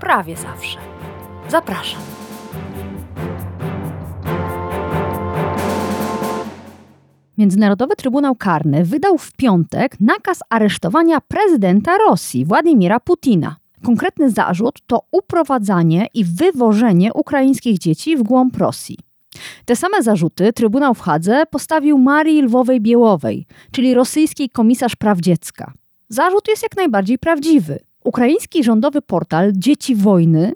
prawie zawsze. Zapraszam. Międzynarodowy Trybunał Karny wydał w piątek nakaz aresztowania prezydenta Rosji, Władimira Putina. Konkretny zarzut to uprowadzanie i wywożenie ukraińskich dzieci w głąb Rosji. Te same zarzuty Trybunał w Hadze postawił Marii Lwowej-Biełowej, czyli rosyjskiej komisarz praw dziecka. Zarzut jest jak najbardziej prawdziwy. Ukraiński rządowy portal Dzieci Wojny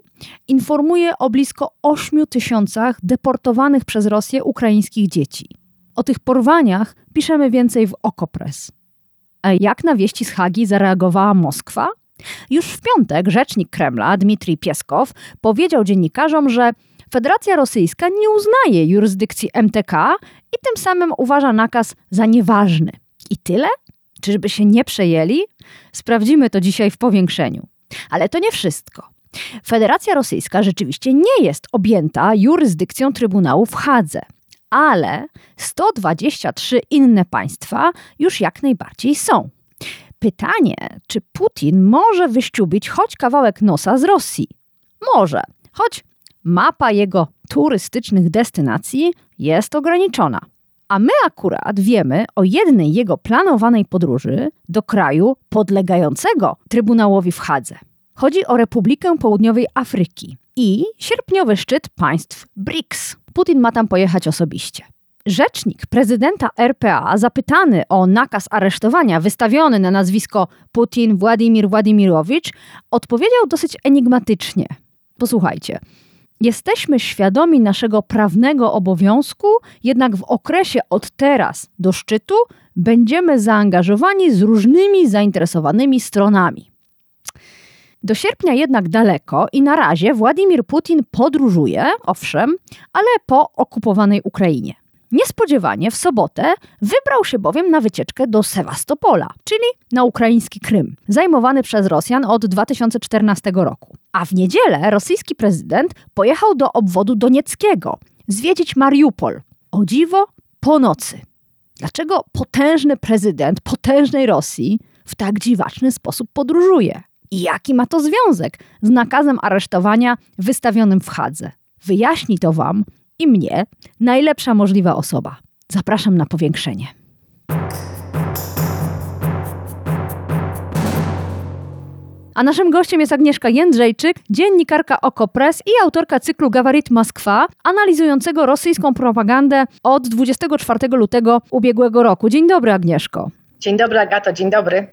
informuje o blisko 8 tysiącach deportowanych przez Rosję ukraińskich dzieci. O tych porwaniach piszemy więcej w Okopres. A jak na wieści z Hagi zareagowała Moskwa? Już w piątek rzecznik Kremla, Dmitrij Pieskow, powiedział dziennikarzom, że Federacja Rosyjska nie uznaje jurysdykcji MTK i tym samym uważa nakaz za nieważny. I tyle? Czyżby się nie przejęli? Sprawdzimy to dzisiaj w powiększeniu. Ale to nie wszystko. Federacja Rosyjska rzeczywiście nie jest objęta jurysdykcją Trybunału w Hadze, ale 123 inne państwa już jak najbardziej są. Pytanie, czy Putin może wyściubić choć kawałek nosa z Rosji? Może, choć mapa jego turystycznych destynacji jest ograniczona. A my akurat wiemy o jednej jego planowanej podróży do kraju podlegającego Trybunałowi w Hadze. Chodzi o Republikę Południowej Afryki i sierpniowy szczyt państw BRICS. Putin ma tam pojechać osobiście. Rzecznik prezydenta RPA, zapytany o nakaz aresztowania wystawiony na nazwisko Putin Władimir Władimirowicz, odpowiedział dosyć enigmatycznie. Posłuchajcie. Jesteśmy świadomi naszego prawnego obowiązku, jednak w okresie od teraz do szczytu będziemy zaangażowani z różnymi zainteresowanymi stronami. Do sierpnia jednak daleko i na razie Władimir Putin podróżuje, owszem, ale po okupowanej Ukrainie. Niespodziewanie w sobotę wybrał się bowiem na wycieczkę do Sewastopola, czyli na ukraiński Krym, zajmowany przez Rosjan od 2014 roku. A w niedzielę rosyjski prezydent pojechał do obwodu donieckiego zwiedzić Mariupol. O dziwo, po nocy. Dlaczego potężny prezydent potężnej Rosji w tak dziwaczny sposób podróżuje? I jaki ma to związek z nakazem aresztowania wystawionym w Hadze? Wyjaśni to Wam i mnie najlepsza możliwa osoba. Zapraszam na powiększenie. A naszym gościem jest Agnieszka Jędrzejczyk, dziennikarka Okopres i autorka cyklu Gawarit Moskwa, analizującego rosyjską propagandę od 24 lutego ubiegłego roku. Dzień dobry, Agnieszko. Dzień dobry, Agato, dzień dobry.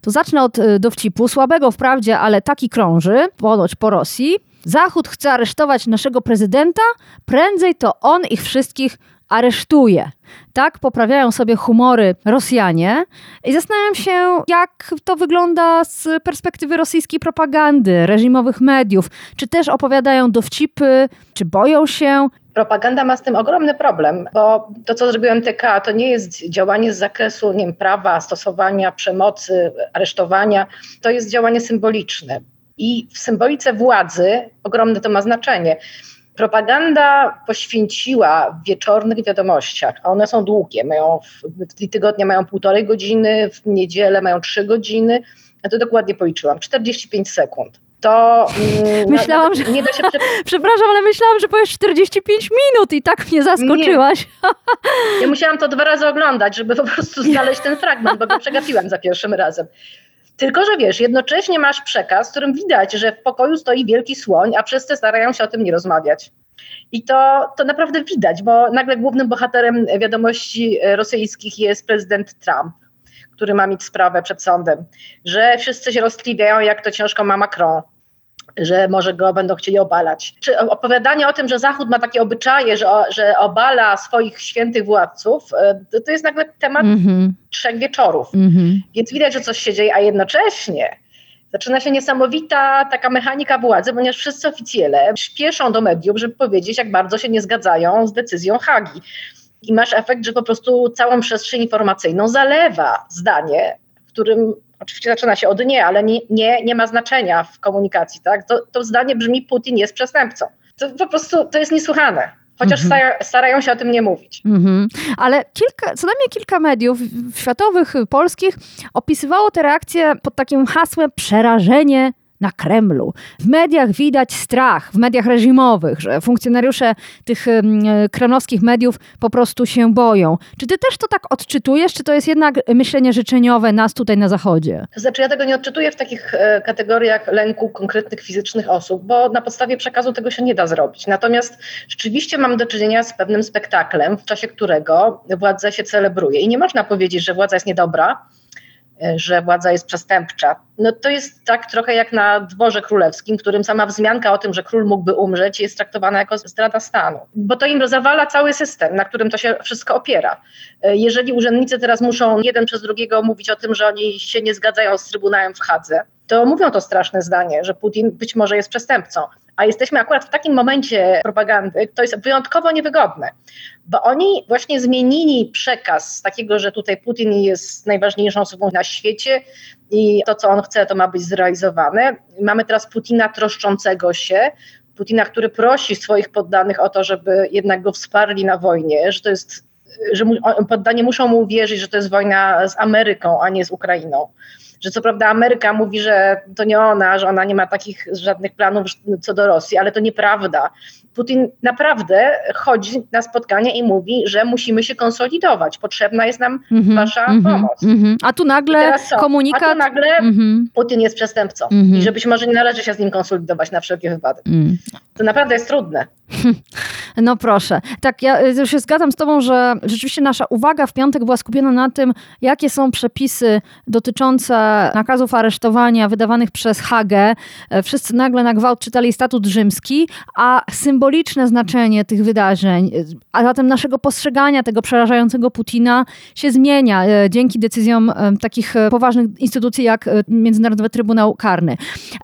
To zacznę od y, dowcipu, słabego wprawdzie, ale taki krąży, ponoć po Rosji. Zachód chce aresztować naszego prezydenta, prędzej to on ich wszystkich aresztuje. Tak poprawiają sobie humory Rosjanie i zastanawiam się, jak to wygląda z perspektywy rosyjskiej propagandy, reżimowych mediów. Czy też opowiadają dowcipy, czy boją się? Propaganda ma z tym ogromny problem, bo to, co zrobił MTK, to nie jest działanie z zakresu nie wiem, prawa, stosowania przemocy, aresztowania, to jest działanie symboliczne. I w symbolice władzy ogromne to ma znaczenie. Propaganda poświęciła w wieczornych wiadomościach, a one są długie, mają w tygodnia mają półtorej godziny, w niedzielę mają trzy godziny, ja to dokładnie policzyłam, 45 sekund. To mm, myślałam, że nie da się. Przepraszam, ale myślałam, że powiesz 45 minut i tak mnie zaskoczyłaś. Nie. Ja musiałam to dwa razy oglądać, żeby po prostu znaleźć ten fragment, bo go przegapiłam za pierwszym razem. Tylko, że wiesz, jednocześnie masz przekaz, w którym widać, że w pokoju stoi wielki słoń, a wszyscy starają się o tym nie rozmawiać. I to, to naprawdę widać, bo nagle głównym bohaterem wiadomości rosyjskich jest prezydent Trump, który ma mieć sprawę przed sądem, że wszyscy się roztliwiają, jak to ciężko ma Macron, że może go będą chcieli obalać. Czy opowiadanie o tym, że Zachód ma takie obyczaje, że, że obala swoich świętych władców, to, to jest nagle temat mm -hmm. trzech wieczorów. Mm -hmm. Więc widać, że coś się dzieje, a jednocześnie Zaczyna się niesamowita taka mechanika władzy, ponieważ wszyscy oficjele śpieszą do mediów, żeby powiedzieć, jak bardzo się nie zgadzają z decyzją Hagi. I masz efekt, że po prostu całą przestrzeń informacyjną zalewa zdanie, w którym oczywiście zaczyna się od nie, ale nie, nie, nie ma znaczenia w komunikacji. Tak? To, to zdanie brzmi: Putin jest przestępcą. To po prostu to jest niesłychane. Chociaż mhm. starają się o tym nie mówić. Mhm. Ale kilka, co najmniej kilka mediów światowych, polskich opisywało te reakcje pod takim hasłem przerażenie na Kremlu. W mediach widać strach, w mediach reżimowych, że funkcjonariusze tych kremlowskich mediów po prostu się boją. Czy ty też to tak odczytujesz, czy to jest jednak myślenie życzeniowe nas tutaj na Zachodzie? Znaczy ja tego nie odczytuję w takich e, kategoriach lęku konkretnych fizycznych osób, bo na podstawie przekazu tego się nie da zrobić. Natomiast rzeczywiście mam do czynienia z pewnym spektaklem, w czasie którego władza się celebruje. I nie można powiedzieć, że władza jest niedobra, że władza jest przestępcza. No to jest tak trochę jak na dworze królewskim, którym sama wzmianka o tym, że król mógłby umrzeć, jest traktowana jako zdrada stanu. Bo to im zawala cały system, na którym to się wszystko opiera. E, jeżeli urzędnicy teraz muszą jeden przez drugiego mówić o tym, że oni się nie zgadzają z Trybunałem w Hadze, to mówią to straszne zdanie, że Putin być może jest przestępcą. A jesteśmy akurat w takim momencie propagandy, to jest wyjątkowo niewygodne, bo oni właśnie zmienili przekaz z takiego, że tutaj Putin jest najważniejszą osobą na świecie i to, co on chce, to ma być zrealizowane. Mamy teraz Putina troszczącego się, Putina, który prosi swoich poddanych o to, żeby jednak go wsparli na wojnie, że to jest, że poddani muszą mu uwierzyć, że to jest wojna z Ameryką, a nie z Ukrainą że co prawda Ameryka mówi, że to nie ona, że ona nie ma takich żadnych planów co do Rosji, ale to nieprawda. Putin naprawdę chodzi na spotkanie i mówi, że musimy się konsolidować, potrzebna jest nam mm -hmm, wasza mm -hmm, pomoc. Mm -hmm. A tu nagle komunikat... A tu nagle mhm. Putin jest przestępcą mhm. i że być może nie należy się z nim konsolidować na wszelkie wypadek. Mm. To naprawdę jest trudne. No proszę. Tak, ja y, się zgadzam z tobą, że rzeczywiście nasza uwaga w piątek była skupiona na tym, jakie są przepisy dotyczące nakazów aresztowania wydawanych przez Hagę. E, wszyscy nagle na gwałt czytali statut rzymski, a symboliczne znaczenie tych wydarzeń, e, a zatem naszego postrzegania tego przerażającego Putina się zmienia e, dzięki decyzjom takich poważnych instytucji jak Międzynarodowy Trybunał Karny.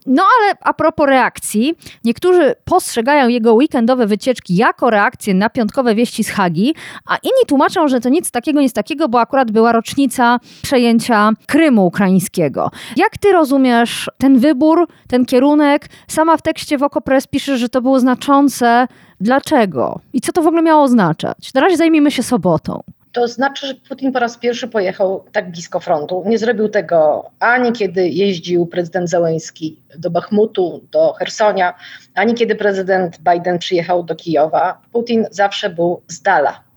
No ale a propos reakcji, niektórzy postrzegają jego weekendowe wycieczki jako reakcję na piątkowe wieści z Hagi, a inni tłumaczą, że to nic takiego, nic takiego, bo akurat była rocznica przejęcia Krymu ukraińskiego. Jak ty rozumiesz ten wybór, ten kierunek? Sama w tekście w Okopres piszesz, że to było znaczące. Dlaczego? I co to w ogóle miało oznaczać? Na razie zajmijmy się sobotą. To znaczy, że Putin po raz pierwszy pojechał tak blisko frontu. Nie zrobił tego ani kiedy jeździł prezydent Zełęński do Bachmutu, do Hersonia, ani kiedy prezydent Biden przyjechał do Kijowa. Putin zawsze był z dala.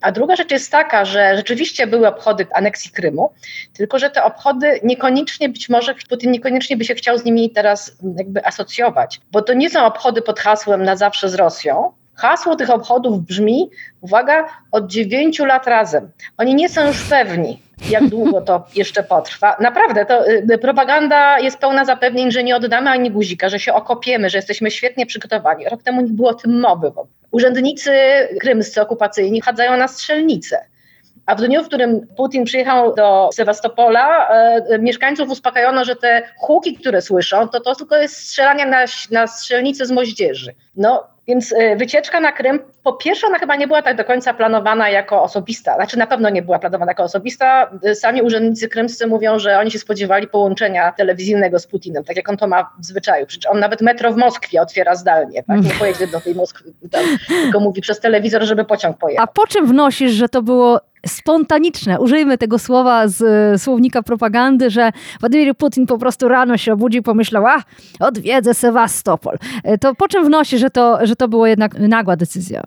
A druga rzecz jest taka, że rzeczywiście były obchody aneksji Krymu, tylko że te obchody niekoniecznie być może Putin niekoniecznie by się chciał z nimi teraz jakby asocjować, bo to nie są obchody pod hasłem na zawsze z Rosją, Hasło tych obchodów brzmi, uwaga, od dziewięciu lat razem. Oni nie są już pewni, jak długo to jeszcze potrwa. Naprawdę, to y, propaganda jest pełna zapewnień, że nie oddamy ani guzika, że się okopiemy, że jesteśmy świetnie przygotowani. Rok temu nie było tym mowy. Urzędnicy krymscy okupacyjni chadzają na strzelnice. A w dniu, w którym Putin przyjechał do Sewastopola, e, mieszkańców uspokojono, że te huki, które słyszą, to to tylko jest strzelanie na, na strzelnicy z moździerzy. No, więc e, wycieczka na Krym, po pierwsze, ona chyba nie była tak do końca planowana jako osobista. Znaczy, na pewno nie była planowana jako osobista. E, sami urzędnicy krymscy mówią, że oni się spodziewali połączenia telewizyjnego z Putinem, tak jak on to ma w zwyczaju. Przecież on nawet metro w Moskwie otwiera zdalnie, tak? Nie pojedzie do tej Moskwy, tam, tylko mówi przez telewizor, żeby pociąg pojechał. A po czym wnosisz, że to było spontaniczne, użyjmy tego słowa z e, słownika propagandy, że Władimir Putin po prostu rano się obudził i pomyślał, a odwiedzę Sewastopol. E, to po czym wnosi, że to, że to była jednak nagła decyzja?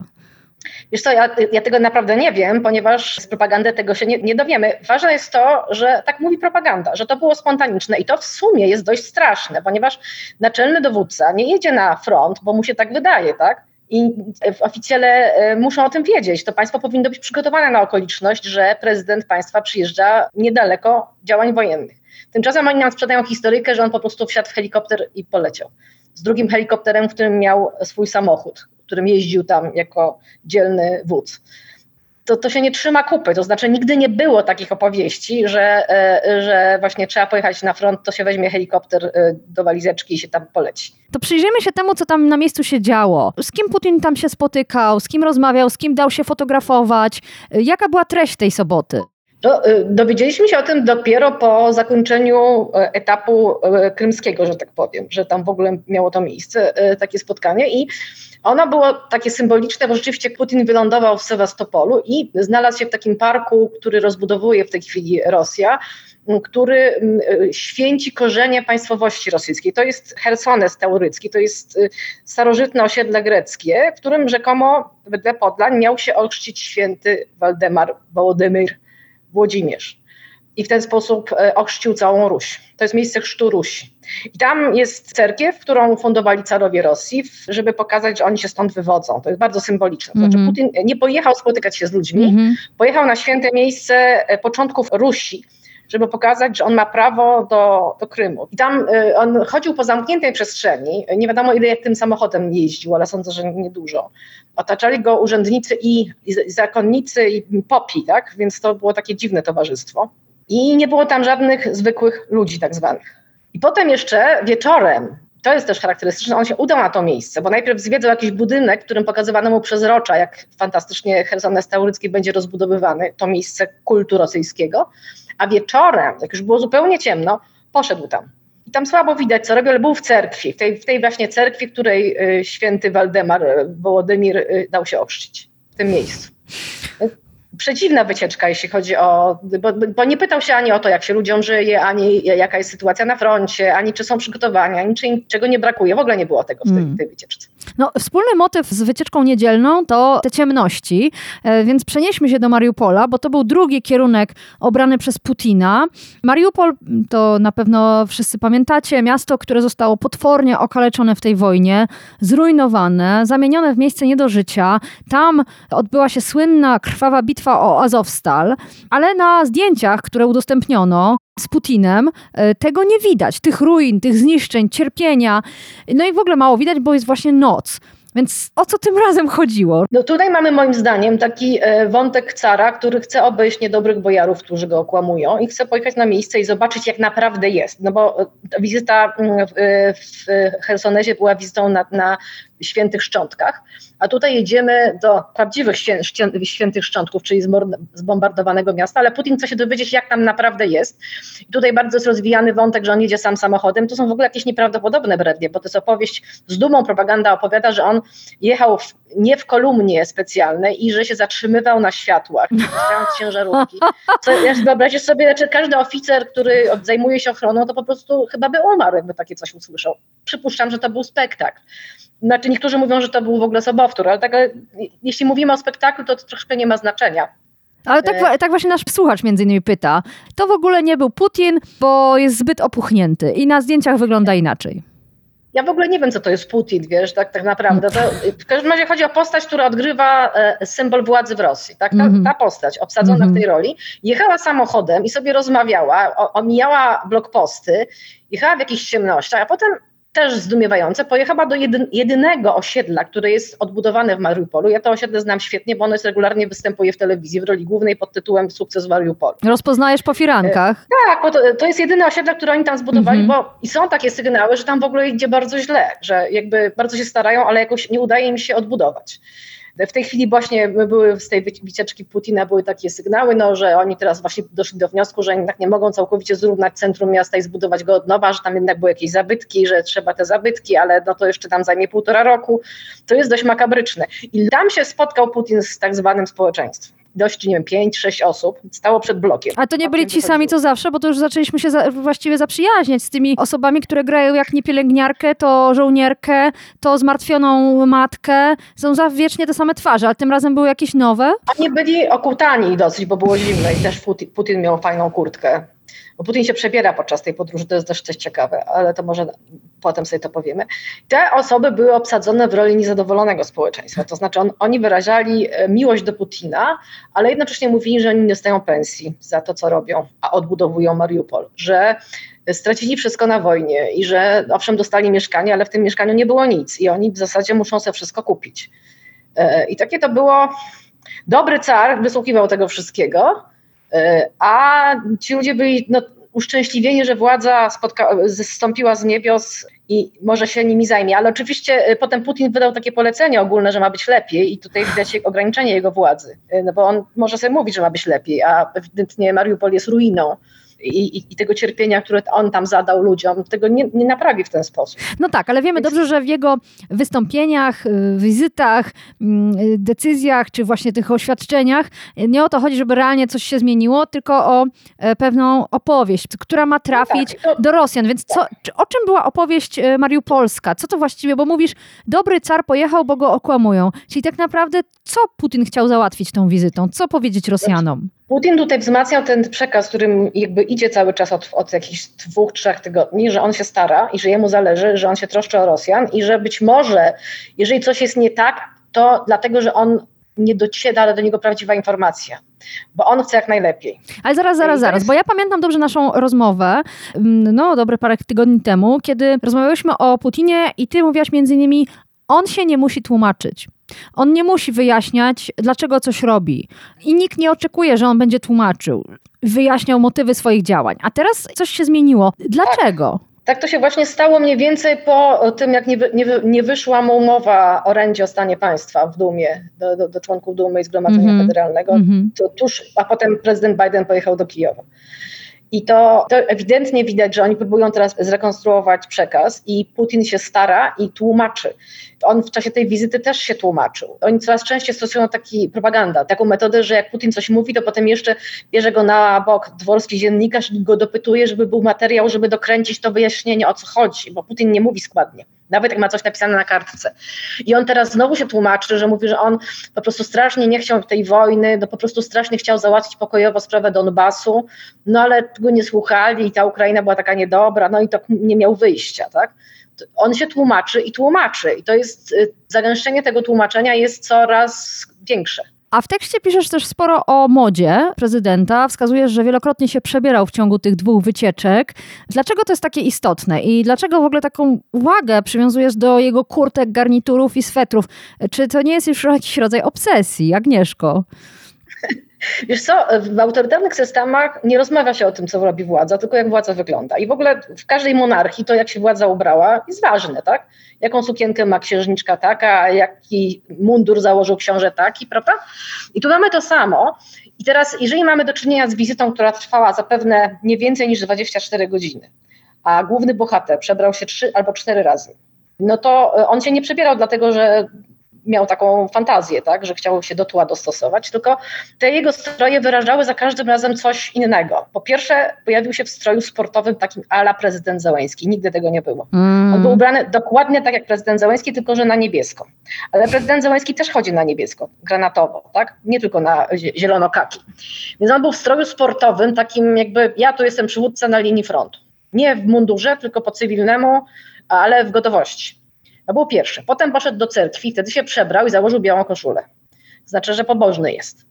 Wiesz co, ja, ja, tego naprawdę nie wiem, ponieważ z propagandy tego się nie, nie, dowiemy. Ważne jest to, że tak mówi propaganda, że to było spontaniczne i to w sumie jest dość straszne, ponieważ naczelny dowódca nie jedzie na front, bo mu się tak wydaje, tak? I oficjele e, muszą o tym wiedzieć. To państwo powinno być przygotowane na okoliczność, że prezydent państwa przyjeżdża niedaleko działań wojennych. Tymczasem oni nam sprzedają historykę, że on po prostu wsiadł w helikopter i poleciał. Z drugim helikopterem, w którym miał swój samochód, którym jeździł tam jako dzielny wódz. To, to się nie trzyma kupy. To znaczy nigdy nie było takich opowieści, że, że właśnie trzeba pojechać na front, to się weźmie helikopter do walizeczki i się tam poleci. To przyjrzyjmy się temu, co tam na miejscu się działo. Z kim Putin tam się spotykał, z kim rozmawiał, z kim dał się fotografować. Jaka była treść tej soboty? No, dowiedzieliśmy się o tym dopiero po zakończeniu e, etapu e, krymskiego, że tak powiem, że tam w ogóle miało to miejsce, takie spotkanie i ono było takie symboliczne, bo rzeczywiście Putin wylądował w Sewastopolu i znalazł się w takim parku, który rozbudowuje w tej chwili Rosja, który święci korzenie państwowości rosyjskiej. To jest Hersones Taurycki, to jest starożytne osiedle greckie, w którym rzekomo wedle Podlań miał się ochrzcić święty Waldemar Wołodymyr Włodzimierz. I w ten sposób e, ochrzcił całą Ruś. To jest miejsce chrztu Rusi. I tam jest cerkiew, którą fundowali carowie Rosji, żeby pokazać, że oni się stąd wywodzą. To jest bardzo symboliczne. To znaczy -hmm. Putin nie pojechał spotykać się z ludźmi, mm -hmm. pojechał na święte miejsce e, początków Rusi, żeby pokazać, że on ma prawo do, do Krymu. I tam y, on chodził po zamkniętej przestrzeni, nie wiadomo ile tym samochodem jeździł, ale sądzę, że niedużo. Otaczali go urzędnicy i, i zakonnicy i popi, tak? więc to było takie dziwne towarzystwo. I nie było tam żadnych zwykłych ludzi tak zwanych. I potem jeszcze wieczorem, to jest też charakterystyczne, on się udał na to miejsce, bo najpierw zwiedzał jakiś budynek, którym pokazywano mu przez rocza, jak fantastycznie Herzones Taurycki będzie rozbudowywany, to miejsce kultu rosyjskiego, a wieczorem, jak już było zupełnie ciemno, poszedł tam. I tam słabo widać, co robił, ale był w cerkwi, w tej, w tej właśnie cerkwi, której y, święty Waldemar y, Wołodymir y, dał się ochrzcić, w tym miejscu przeciwna wycieczka, jeśli chodzi o. Bo, bo, nie pytał się ani o to, jak się ludziom żyje, ani jaka jest sytuacja na froncie, ani czy są przygotowania, ani czy czego nie brakuje. W ogóle nie było tego w tej, mm. tej wycieczce. No, wspólny motyw z wycieczką niedzielną to te ciemności, e, więc przenieśmy się do Mariupola, bo to był drugi kierunek obrany przez Putina. Mariupol to na pewno wszyscy pamiętacie, miasto, które zostało potwornie okaleczone w tej wojnie, zrujnowane, zamienione w miejsce nie do życia. Tam odbyła się słynna, krwawa bitwa o Azowstal, ale na zdjęciach, które udostępniono, z Putinem, e, tego nie widać. Tych ruin, tych zniszczeń, cierpienia. No i w ogóle mało widać, bo jest właśnie noc. Więc o co tym razem chodziło? No tutaj mamy moim zdaniem taki e, wątek cara, który chce obejść niedobrych bojarów, którzy go okłamują i chce pojechać na miejsce i zobaczyć jak naprawdę jest. No bo e, wizyta mm, w, w Hersonezie była wizytą na, na świętych szczątkach, a tutaj jedziemy do prawdziwych świę, świętych szczątków, czyli zbombardowanego miasta, ale Putin chce się dowiedzieć, jak tam naprawdę jest. I tutaj bardzo jest rozwijany wątek, że on jedzie sam samochodem. To są w ogóle jakieś nieprawdopodobne brednie, bo to jest opowieść, z dumą propaganda opowiada, że on jechał w, nie w kolumnie specjalnej i że się zatrzymywał na światłach, stając ciężarówki. Co, ja wyobraźcie sobie, znaczy każdy oficer, który zajmuje się ochroną, to po prostu chyba by umarł, jakby takie coś usłyszał. Przypuszczam, że to był spektakl. Znaczy niektórzy mówią, że to był w ogóle sobowtór, ale tak, jeśli mówimy o spektaklu, to, to troszkę nie ma znaczenia. Ale tak, e, tak właśnie nasz słuchacz między innymi pyta. To w ogóle nie był Putin, bo jest zbyt opuchnięty i na zdjęciach wygląda inaczej. Ja w ogóle nie wiem, co to jest Putin, wiesz, tak, tak naprawdę. To, w każdym razie chodzi o postać, która odgrywa e, symbol władzy w Rosji. Tak? Ta, mm -hmm. ta postać, obsadzona mm -hmm. w tej roli, jechała samochodem i sobie rozmawiała, o, omijała blokposty, jechała w jakichś ciemnościach, a potem też zdumiewające, pojechała do jedynego osiedla, które jest odbudowane w Mariupolu. Ja to osiedle znam świetnie, bo ono jest regularnie występuje w telewizji w roli głównej pod tytułem Sukces w Mariupolu. Rozpoznajesz po firankach. E, tak, bo to, to jest jedyne osiedle, które oni tam zbudowali, mhm. bo i są takie sygnały, że tam w ogóle idzie bardzo źle, że jakby bardzo się starają, ale jakoś nie udaje im się odbudować. W tej chwili właśnie były z tej wycieczki Putina były takie sygnały, no, że oni teraz właśnie doszli do wniosku, że jednak nie mogą całkowicie zrównać centrum miasta i zbudować go od nowa, że tam jednak były jakieś zabytki, że trzeba te zabytki, ale no to jeszcze tam zajmie półtora roku. To jest dość makabryczne. I tam się spotkał Putin z tak zwanym społeczeństwem dość, nie wiem, pięć, sześć osób stało przed blokiem. A to nie byli ci sami co zawsze, bo to już zaczęliśmy się za, właściwie zaprzyjaźniać z tymi osobami, które grają jak nie pielęgniarkę, to żołnierkę, to zmartwioną matkę. Są za wiecznie te same twarze, ale tym razem były jakieś nowe? Oni byli okutani dosyć, bo było zimno i też Putin, Putin miał fajną kurtkę bo Putin się przebiera podczas tej podróży, to jest też coś ciekawe, ale to może potem sobie to powiemy. Te osoby były obsadzone w roli niezadowolonego społeczeństwa, to znaczy on, oni wyrażali e, miłość do Putina, ale jednocześnie mówili, że oni nie dostają pensji za to, co robią, a odbudowują Mariupol, że stracili wszystko na wojnie i że owszem dostali mieszkanie, ale w tym mieszkaniu nie było nic i oni w zasadzie muszą sobie wszystko kupić. E, I takie to było Dobry car wysłuchiwał tego wszystkiego, e, a ci ludzie byli no, uszczęśliwieni, że władza spotka- zstąpiła z niebios i może się nimi zajmie. Ale oczywiście e, potem Putin wydał takie polecenie ogólne, że ma być lepiej i tutaj widać ograniczenie jego władzy. E, no bo on może sobie mówić, że ma być lepiej, a ewidentnie Mariupol jest ruiną i, i, tego cierpienia, które on tam zadał ludziom, tego nie, nie naprawi w ten sposób. No tak, ale wiemy dobrze, że w jego wystąpieniach, y, wizytach, mm, y, decyzjach, czy właśnie tych oświadczeniach y, nie o to chodzi, żeby realnie coś się zmieniło, tylko o e, pewną opowieść, która ma trafić no tak, to... do Rosjan. Więc co, o czym była opowieść mariupolska? Co to właściwie, bo mówisz, dobry car pojechał, bo go okłamują. Czyli tak naprawdę co Putin chciał załatwić tą wizytą? Co powiedzieć Rosjanom? Putin tutaj wzmacniał ten przekaz, którym jakby idzie cały czas od, od jakichś dwóch, trzech tygodni, że on się stara i że jemu zależy, że on się troszczy o Rosjan i że być może, jeżeli coś jest nie tak, to dlatego, że on nie dociera do niego prawdziwa informacja bo on chce jak najlepiej. Ale zaraz, zaraz, zaraz, bo ja pamiętam dobrze naszą rozmowę, mm, no dobre parę tygodni temu, kiedy rozmawiałyśmy o Putinie i ty mówiłaś między innymi, on się nie musi tłumaczyć. On nie musi wyjaśniać, dlaczego coś robi. I nikt nie oczekuje, że on będzie tłumaczył, wyjaśniał motywy swoich działań. A teraz coś się zmieniło. Dlaczego? Tak. Tak to się właśnie stało mniej więcej po tym, jak nie, nie, nie wyszła mu umowa o rendzie o stanie państwa w Dumie, do, do, do członków Dumy i Zgromadzenia mm -hmm. Federalnego. -hmm. To tuż, a potem prezydent Biden pojechał do Kijowa. I to, to ewidentnie widać, że oni próbują teraz zrekonstruować przekaz i Putin się stara i tłumaczy. On w czasie tej wizyty też się tłumaczył. Oni coraz częściej stosują taki propaganda, taką metodę, że jak Putin coś mówi, to potem jeszcze bierze go na bok dworski dziennikarz i go dopytuje, żeby był materiał, żeby dokręcić to wyjaśnienie, o co chodzi, bo Putin nie mówi składnie. Nawet jak ma coś napisane na kartce. I on teraz znowu się tłumaczy, że mówi, że on po prostu strasznie nie chciał tej wojny, no po prostu strasznie chciał załatwić pokojowo sprawę Donbasu, no ale go nie słuchali i ta Ukraina była taka niedobra, no i to nie miał wyjścia, tak? On się tłumaczy i tłumaczy. I to jest, y, zagęszczenie tego tłumaczenia jest coraz większe. A w tekście piszesz też sporo o modzie prezydenta. Wskazujesz, że wielokrotnie się przebierał w ciągu tych dwóch wycieczek. Dlaczego to jest takie istotne i dlaczego w ogóle taką uwagę przywiązujesz do jego kurtek, garniturów i swetrów? Czy to nie jest już jakiś rodzaj obsesji, Agnieszko? Wiesz co, w autorytarnych systemach nie rozmawia się o tym, co robi władza, tylko jak władza wygląda. I w ogóle w każdej monarchii to, jak się władza ubrała, jest ważne, tak? Jaką sukienkę ma księżniczka taka, jaki mundur założył książę taki, prawda? I tu mamy to samo. I teraz, jeżeli mamy do czynienia z wizytą, która trwała zapewne nie więcej niż 24 godziny, a główny bohater przebrał się trzy albo cztery razy, no to e, on się nie przebierał dlatego, że miał taką fantazję, tak, że chciał się do tła dostosować, tylko te jego stroje wyrażały za każdym razem coś innego. Po pierwsze, pojawił się w stroju sportowym takim ala prezydent Załęski. Nigdy tego nie było. Mm. On był ubrany dokładnie tak jak prezydent Załęski, tylko że na niebiesko. Ale prezydent Załęski też chodzi na niebiesko, granatowo, tak? Nie tylko na zielono-kaki. Więc on był w stroju sportowym, takim jakby ja tu jestem przywódca na linii frontu. Nie w mundurze, tylko po cywilnemu, ale w gotowości. To było pierwsze. Potem poszedł do cerkwi, wtedy się przebrał i założył białą koszulę. Znaczy, że pobożny jest.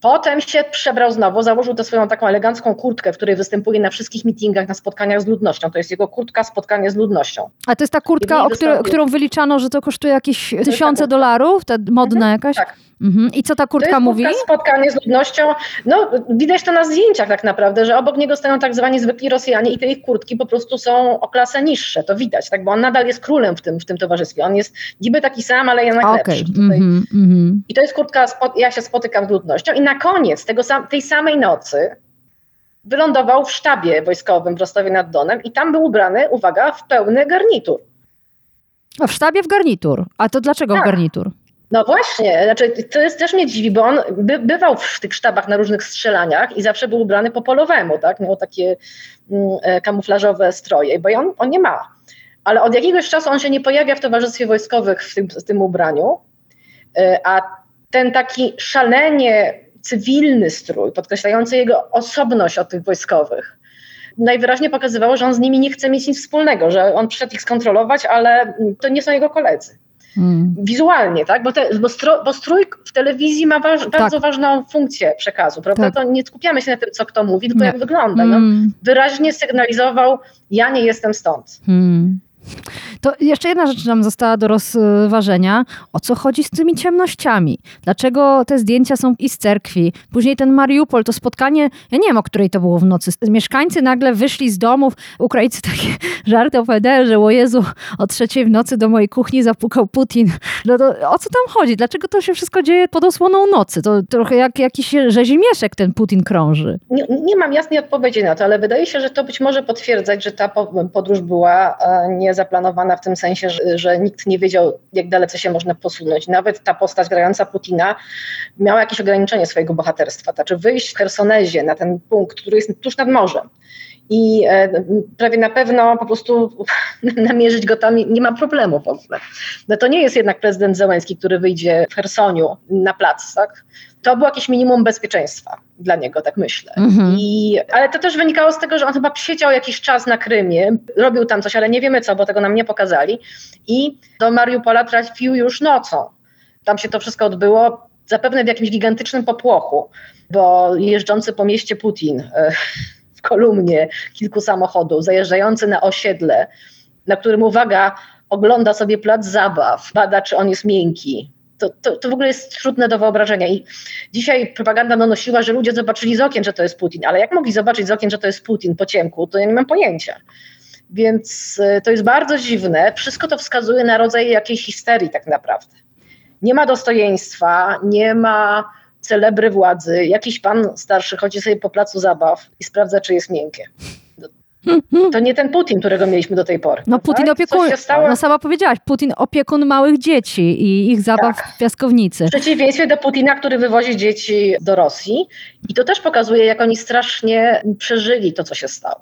Potem się przebrał znowu, założył tę swoją taką elegancką kurtkę, w której występuje na wszystkich meetingach, na spotkaniach z ludnością. To jest jego kurtka spotkanie z ludnością. A to jest ta kurtka, której, którą wyliczano, że to kosztuje jakieś tysiące dolarów? Ta modna mhm, jakaś? Tak. Mhm. I co ta kurtka to jest mówi? Spotkanie z ludnością. No, widać to na zdjęciach tak naprawdę, że obok niego stoją tak zwani zwykli Rosjanie i te ich kurtki po prostu są o klasę niższe. To widać, tak? Bo on nadal jest królem w tym, w tym towarzystwie. On jest niby taki sam, ale jednak okay. lepszy. Mm -hmm. I to jest kurtka, ja się spotykam z ludnością. I na koniec tego sam, tej samej nocy wylądował w sztabie wojskowym w Rostowie nad Donem i tam był ubrany, uwaga, w pełny garnitur. A w sztabie w garnitur. A to dlaczego tak. w garnitur? No właśnie, znaczy to jest też mnie dziwi, bo on by, bywał w tych sztabach na różnych strzelaniach i zawsze był ubrany po polowemu, tak? Miał takie mm, e, kamuflażowe stroje, bo on, on nie ma. Ale od jakiegoś czasu on się nie pojawia w towarzystwie wojskowych w tym, w tym ubraniu, e, a ten taki szalenie cywilny strój, podkreślający jego osobność od tych wojskowych, najwyraźniej pokazywało, że on z nimi nie chce mieć nic wspólnego, że on przyszedł ich skontrolować, ale to nie są jego koledzy. Hmm. Wizualnie, tak? Bo, te, bo, stro, bo, strój w telewizji ma waż, tak. bardzo ważną funkcję przekazu, prawda? Tak. To nie skupiamy się na tym, co kto mówi, tylko nie. jak wygląda. No. Hmm. Wyraźnie sygnalizował, ja nie jestem stąd. Hmm. To jeszcze jedna rzecz nam została do rozważenia. O co chodzi z tymi ciemnościami? Dlaczego te zdjęcia są i z cerkwi? Później ten Mariupol, to spotkanie, ja nie wiem, o której to było w nocy. Mieszkańcy nagle wyszli z domów. Ukraińcy takie żarty opowiadają, że o Jezu, o trzeciej w nocy do mojej kuchni zapukał Putin. No to o co tam chodzi? Dlaczego to się wszystko dzieje pod osłoną nocy? To trochę jak jakiś rzezimieszek ten Putin krąży. Nie, nie mam jasnej odpowiedzi na to, ale wydaje się, że to być może potwierdzać, że ta podróż była niezaplanowana w tym sensie, że, że nikt nie wiedział, jak dalece się można posunąć. Nawet ta postać grająca Putina miała jakieś ograniczenie swojego bohaterstwa. Znaczy wyjść w Hersonezie na ten punkt, który jest tuż nad morzem i e, prawie na pewno po prostu namierzyć go tam nie ma problemu w ogóle. No to nie jest jednak prezydent Zełenski, który wyjdzie w Hersoniu na plac, tak? To było jakieś minimum bezpieczeństwa dla niego, tak myślę. Mhm. I, ale to też wynikało z tego, że on chyba siedział jakiś czas na Krymie, robił tam coś, ale nie wiemy co, bo tego nam nie pokazali. I do Mariupola trafił już nocą. Tam się to wszystko odbyło, zapewne w jakimś gigantycznym popłochu, bo jeżdżący po mieście Putin e, w kolumnie kilku samochodów, zajeżdżający na osiedle, na którym, uwaga, ogląda sobie plac zabaw, bada, czy on jest miękki, to, to, to, w ogóle jest trudne do wyobrażenia. I dzisiaj propaganda nanosiła, że ludzie zobaczyli z okien, że to jest Putin, ale jak mogli zobaczyć z okien, że to jest Putin po ciemku, to ja nie mam pojęcia. Więc e, to jest bardzo dziwne. Wszystko to wskazuje na rodzaj jakiejś histerii, tak naprawdę. Nie ma dostojeństwa, nie ma celebry władzy. Jakiś pan starszy chodzi sobie po placu zabaw i sprawdza, czy jest miękkie. To nie ten Putin, którego mieliśmy do tej pory. No Putin tak? opiekun, no sama powiedziałaś, Putin opiekun małych dzieci i ich zabaw tak. w piaskownicy. W przeciwieństwie do Putina, który wywozi dzieci do Rosji. I to też pokazuje, jak oni strasznie przeżyli to, co się stało.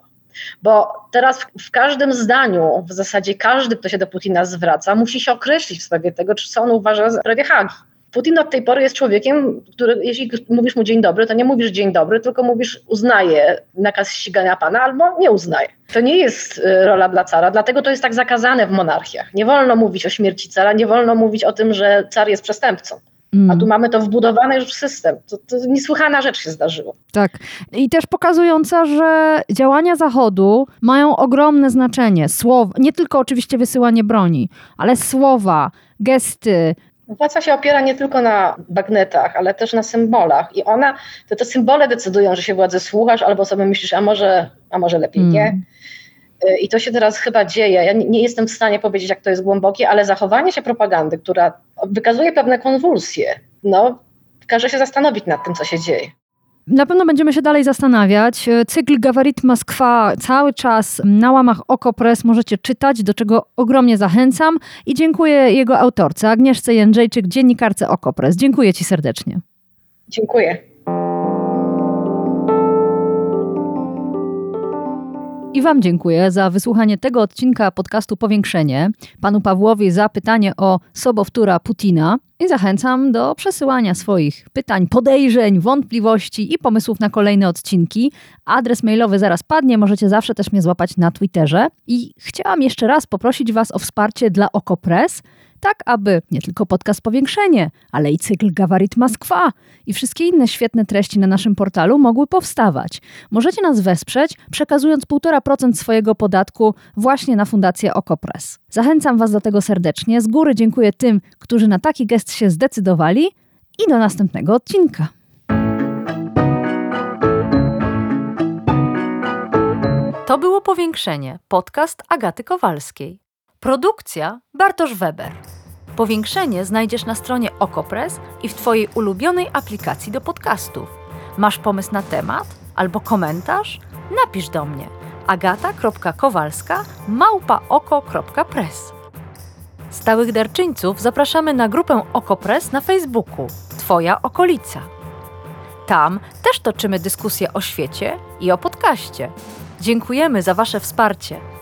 Bo teraz w każdym zdaniu, w zasadzie każdy, kto się do Putina zwraca, musi się określić w sprawie tego, czy co on uważa za sprawie Hagi. Putin od tej pory jest człowiekiem, który jeśli mówisz mu dzień dobry, to nie mówisz dzień dobry, tylko mówisz uznaje nakaz ścigania pana albo nie uznaje. To nie jest y, rola dla cara, dlatego to jest tak zakazane w monarchiach. Nie wolno mówić o śmierci cara, nie wolno mówić o tym, że car jest przestępcą. A tu mm. mamy to wbudowane już w system. To, to niesłychana rzecz się zdarzyła. Tak. I też pokazująca, że działania Zachodu mają ogromne znaczenie. Słowa, nie tylko oczywiście wysyłanie broni, ale słowa, gesty, Władza się opiera nie tylko na bagnetach, ale też na symbolach. I ona, to te symbole decydują, że się władzy słuchasz, albo sobie myślisz, a może, a może lepiej nie. Mm. Y, I to się teraz chyba dzieje. Ja nie, nie, jestem w stanie powiedzieć, jak to jest głębokie, ale zachowanie się propagandy, która wykazuje pewne konwulsje, no, każe się zastanowić nad tym, co się dzieje. Na pewno będziemy się dalej zastanawiać. Cykl Gawarit Moskwa cały czas na łamach Okopres możecie czytać, do czego ogromnie zachęcam i dziękuję jego autorce Agnieszce Jędrzejczyk, dziennikarce Okopres. Dziękuję Ci serdecznie. Dziękuję. I Wam dziękuję za wysłuchanie tego odcinka podcastu Powiększenie, panu Pawłowi za pytanie o sobowtóra Putina i zachęcam do przesyłania swoich pytań, podejrzeń, wątpliwości i pomysłów na kolejne odcinki. Adres mailowy zaraz padnie, możecie zawsze też mnie złapać na Twitterze. I chciałam jeszcze raz poprosić Was o wsparcie dla Okopres, tak aby nie tylko podcast Powiększenie, ale i cykl Gawarit Moskwa i wszystkie inne świetne treści na naszym portalu mogły powstawać. Możecie nas wesprzeć, przekazując 1,5% swojego podatku właśnie na Fundację Okopres. Zachęcam Was do tego serdecznie. Z góry dziękuję tym, którzy na taki gest się zdecydowali i do następnego odcinka. To było Powiększenie, podcast Agaty Kowalskiej. Produkcja Bartosz Weber. Powiększenie znajdziesz na stronie Okopres i w Twojej ulubionej aplikacji do podcastów. Masz pomysł na temat albo komentarz? Napisz do mnie agata.kowalska małpaoko.press. Stałych darczyńców zapraszamy na grupę Okopres na Facebooku Twoja okolica. Tam też toczymy dyskusje o świecie i o podcaście. Dziękujemy za Wasze wsparcie.